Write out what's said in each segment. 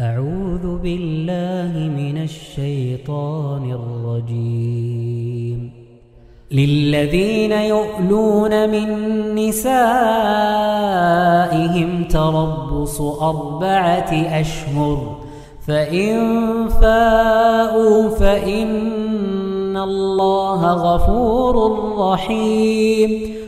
أعوذ بالله من الشيطان الرجيم. للذين يؤلون من نسائهم تربص أربعة أشهر فإن فاءوا فإن الله غفور رحيم.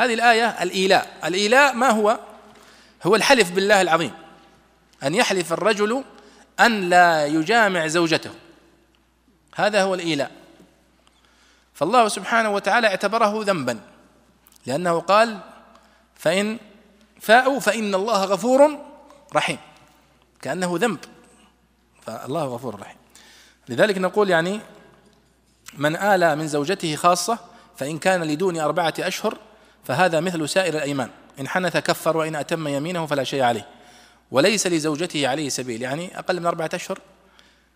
هذه الآية الإيلاء. الإيلاء ما هو؟ هو الحلف بالله العظيم. أن يحلف الرجل أن لا يجامع زوجته. هذا هو الإيلاء. فالله سبحانه وتعالى اعتبره ذنبا. لأنه قال فإن فاءوا فإن الله غفور رحيم. كأنه ذنب. فالله غفور رحيم. لذلك نقول يعني من آلى من زوجته خاصة فإن كان لدون أربعة أشهر فهذا مثل سائر الأيمان. إن حنث كفر وإن أتم يمينه فلا شيء عليه. وليس لزوجته عليه سبيل. يعني أقل من أربعة أشهر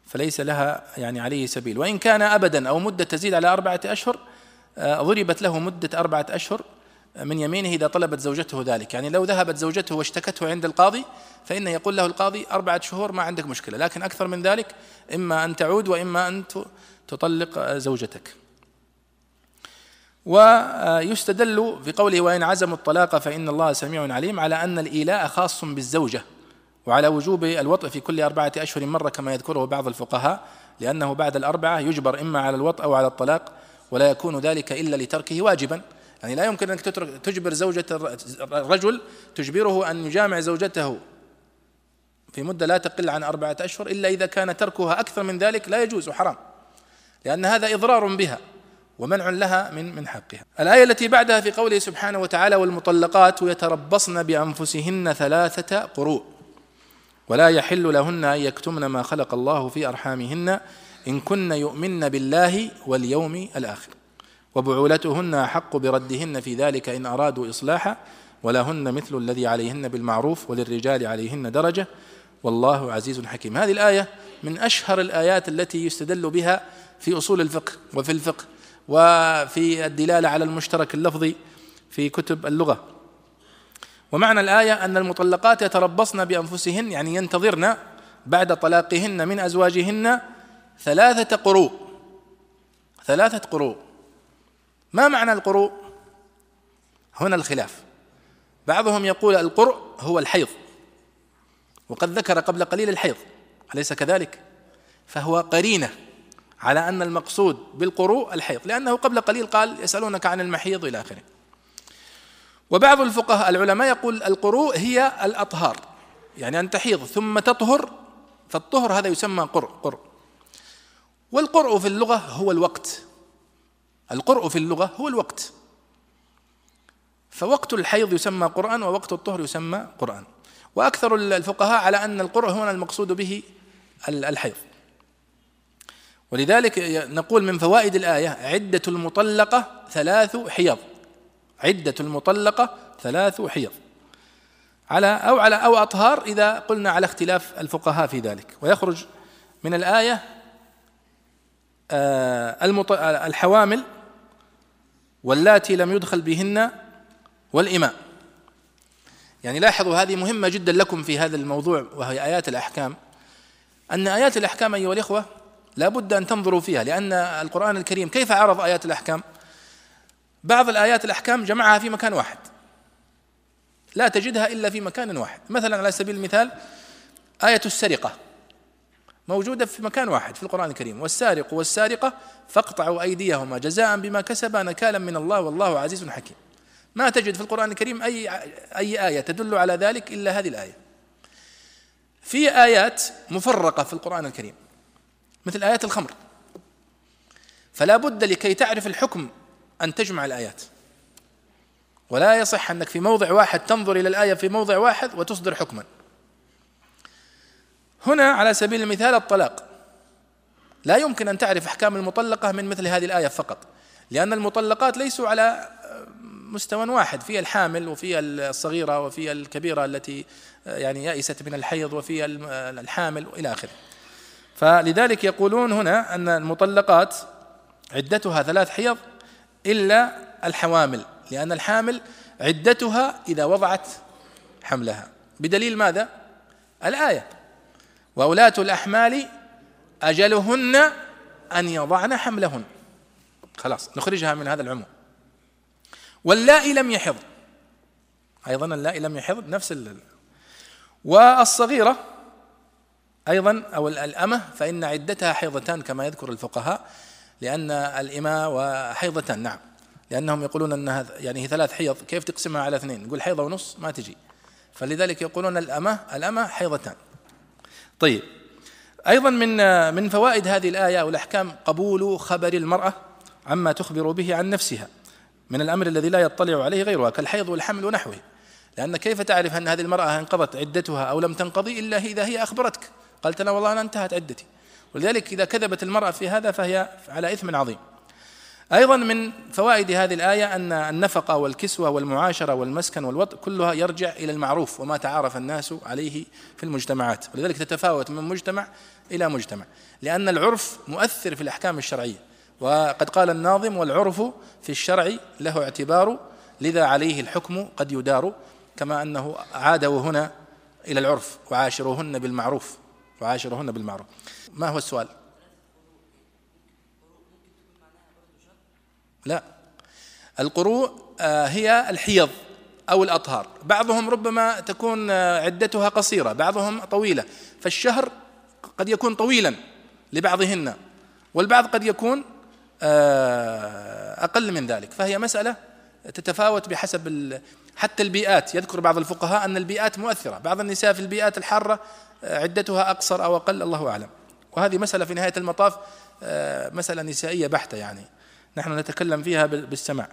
فليس لها يعني عليه سبيل. وإن كان أبدا أو مدة تزيد على أربعة أشهر آه، ضربت له مدة أربعة أشهر من يمينه إذا طلبت زوجته ذلك. يعني لو ذهبت زوجته واشتكته عند القاضي فإنه يقول له القاضي أربعة شهور ما عندك مشكلة. لكن أكثر من ذلك إما أن تعود وإما أن تطلق زوجتك. ويستدل في قوله وإن عزموا الطلاق فإن الله سميع عليم على أن الإيلاء خاص بالزوجة وعلى وجوب الوطء في كل أربعة أشهر مرة كما يذكره بعض الفقهاء لأنه بعد الأربعة يجبر إما على الوطء أو على الطلاق ولا يكون ذلك إلا لتركه واجبا. يعني لا يمكن أنك تترك تجبر زوجة الرجل تجبره أن يجامع زوجته في مدة لا تقل عن أربعة أشهر إلا إذا كان تركها أكثر من ذلك لا يجوز وحرام لأن هذا إضرار بها. ومنع لها من من حقها. الآية التي بعدها في قوله سبحانه وتعالى والمطلقات يتربصن بأنفسهن ثلاثة قروء. ولا يحل لهن أن يكتمن ما خلق الله في أرحامهن إن كن يؤمن بالله واليوم الآخر. وبعولتهن أحق بردهن في ذلك إن أرادوا إصلاحا ولهن مثل الذي عليهن بالمعروف وللرجال عليهن درجة. والله عزيز حكيم. هذه الآية من أشهر الآيات التي يستدل بها في أصول الفقه وفي الفقه. وفي الدلالة على المشترك اللفظي في كتب اللغة. ومعنى الآية أن المطلقات يتربصن بأنفسهن يعني ينتظرن بعد طلاقهن من أزواجهن ثلاثة قروء. ثلاثة قروء. ما معنى القروء؟ هنا الخلاف. بعضهم يقول القرء هو الحيض. وقد ذكر قبل قليل الحيض أليس كذلك؟ فهو قرينة. على أن المقصود بالقروء الحيض لأنه قبل قليل قال يسألونك عن المحيض إلى آخره. وبعض الفقهاء العلماء يقول القروء هي الأطهار يعني أن تحيض ثم تطهر فالطهر هذا يسمى قرء قرء. والقرء في اللغة هو الوقت. القرء في اللغة هو الوقت. فوقت الحيض يسمى قرآن ووقت الطهر يسمى قرآن. وأكثر الفقهاء على أن القرء هنا المقصود به الحيض. ولذلك نقول من فوائد الآية عدة المطلقة ثلاث حيض. عدة المطلقة ثلاث حيض. على أو على أو أطهار إذا قلنا على اختلاف الفقهاء في ذلك. ويخرج من الآية آه، الحوامل واللاتي لم يدخل بهن والإماء. يعني لاحظوا هذه مهمة جدا لكم في هذا الموضوع وهي آيات الأحكام. أن آيات الأحكام أيها الإخوة لا بد أن تنظروا فيها لأن القرآن الكريم كيف عرض آيات الأحكام؟ بعض الآيات الأحكام جمعها في مكان واحد لا تجدها إلا في مكان واحد. مثلا على سبيل المثال آية السرقة موجودة في مكان واحد في القرآن الكريم والسارق والسارقة فاقطعوا أيديهما جزاء بما كسبا نكالا من الله والله عزيز حكيم. ما تجد في القرآن الكريم أي أي آية تدل على ذلك إلا هذه الآية. في آيات مفرقة في القرآن الكريم. مثل آيات الخمر. فلا بد لكي تعرف الحكم أن تجمع الآيات. ولا يصح أنك في موضع واحد تنظر إلى الآية في موضع واحد وتصدر حكما. هنا على سبيل المثال الطلاق. لا يمكن أن تعرف أحكام المطلقة من مثل هذه الآية فقط لأن المطلقات ليسوا على مستوى واحد في الحامل وفي الصغيرة وفي الكبيرة التي يعني يئست من الحيض وفي الحامل إلى آخره. فلذلك يقولون هنا أن المطلقات عدتها ثلاث حيض إلا الحوامل لأن الحامل عدتها إذا وضعت حملها. بدليل ماذا؟ الآية وولاة الأحمال أجلهن أن يضعن حملهن. خلاص نخرجها من هذا العموم. واللائي لم يحض أيضا اللائي لم يحض نفس ال والصغيرة أيضا أو الأمة فإن عدتها حيضتان كما يذكر الفقهاء لأن الإماء وحيضتان نعم. لأنهم يقولون أنها يعني هي ثلاث حيض كيف تقسمها على اثنين؟ نقول حيضة ونص ما تجي. فلذلك يقولون الأمة الأمة حيضتان. طيب. أيضا من من فوائد هذه الآية والأحكام قبول خبر المرأة عما تخبر به عن نفسها. من الأمر الذي لا يطلع عليه غيرها كالحيض والحمل ونحوه. لأن كيف تعرف أن هذه المرأة انقضت عدتها أو لم تنقضي إلا إذا هي أخبرتك؟ قالت أنا والله أنا انتهت عدتي. ولذلك إذا كذبت المرأة في هذا فهي على إثم عظيم. أيضا من فوائد هذه الآية أن النفقة والكسوة والمعاشرة والمسكن والوطء كلها يرجع إلى المعروف وما تعارف الناس عليه في المجتمعات. ولذلك تتفاوت من مجتمع إلى مجتمع. لأن العرف مؤثر في الأحكام الشرعية. وقد قال الناظم والعرف في الشرع له اعتبار لذا عليه الحكم قد يدار كما أنه عادوا هنا إلى العرف وعاشروهن بالمعروف. وعاشروهن بالمعروف. ما هو السؤال؟ لا. القروء آه، هي الحيض أو الأطهار. بعضهم ربما تكون آه، عدتها قصيرة بعضهم طويلة. فالشهر قد يكون طويلا لبعضهن والبعض قد يكون آه، أقل من ذلك. فهي مسألة تتفاوت بحسب حتى البيئات. يذكر بعض الفقهاء أن البيئات مؤثرة. بعض النساء في البيئات الحارة عدتها أقصر أو أقل الله أعلم. وهذه مسألة في نهاية المطاف مسألة نسائية بحتة يعني. نحن نتكلم فيها بالسماع.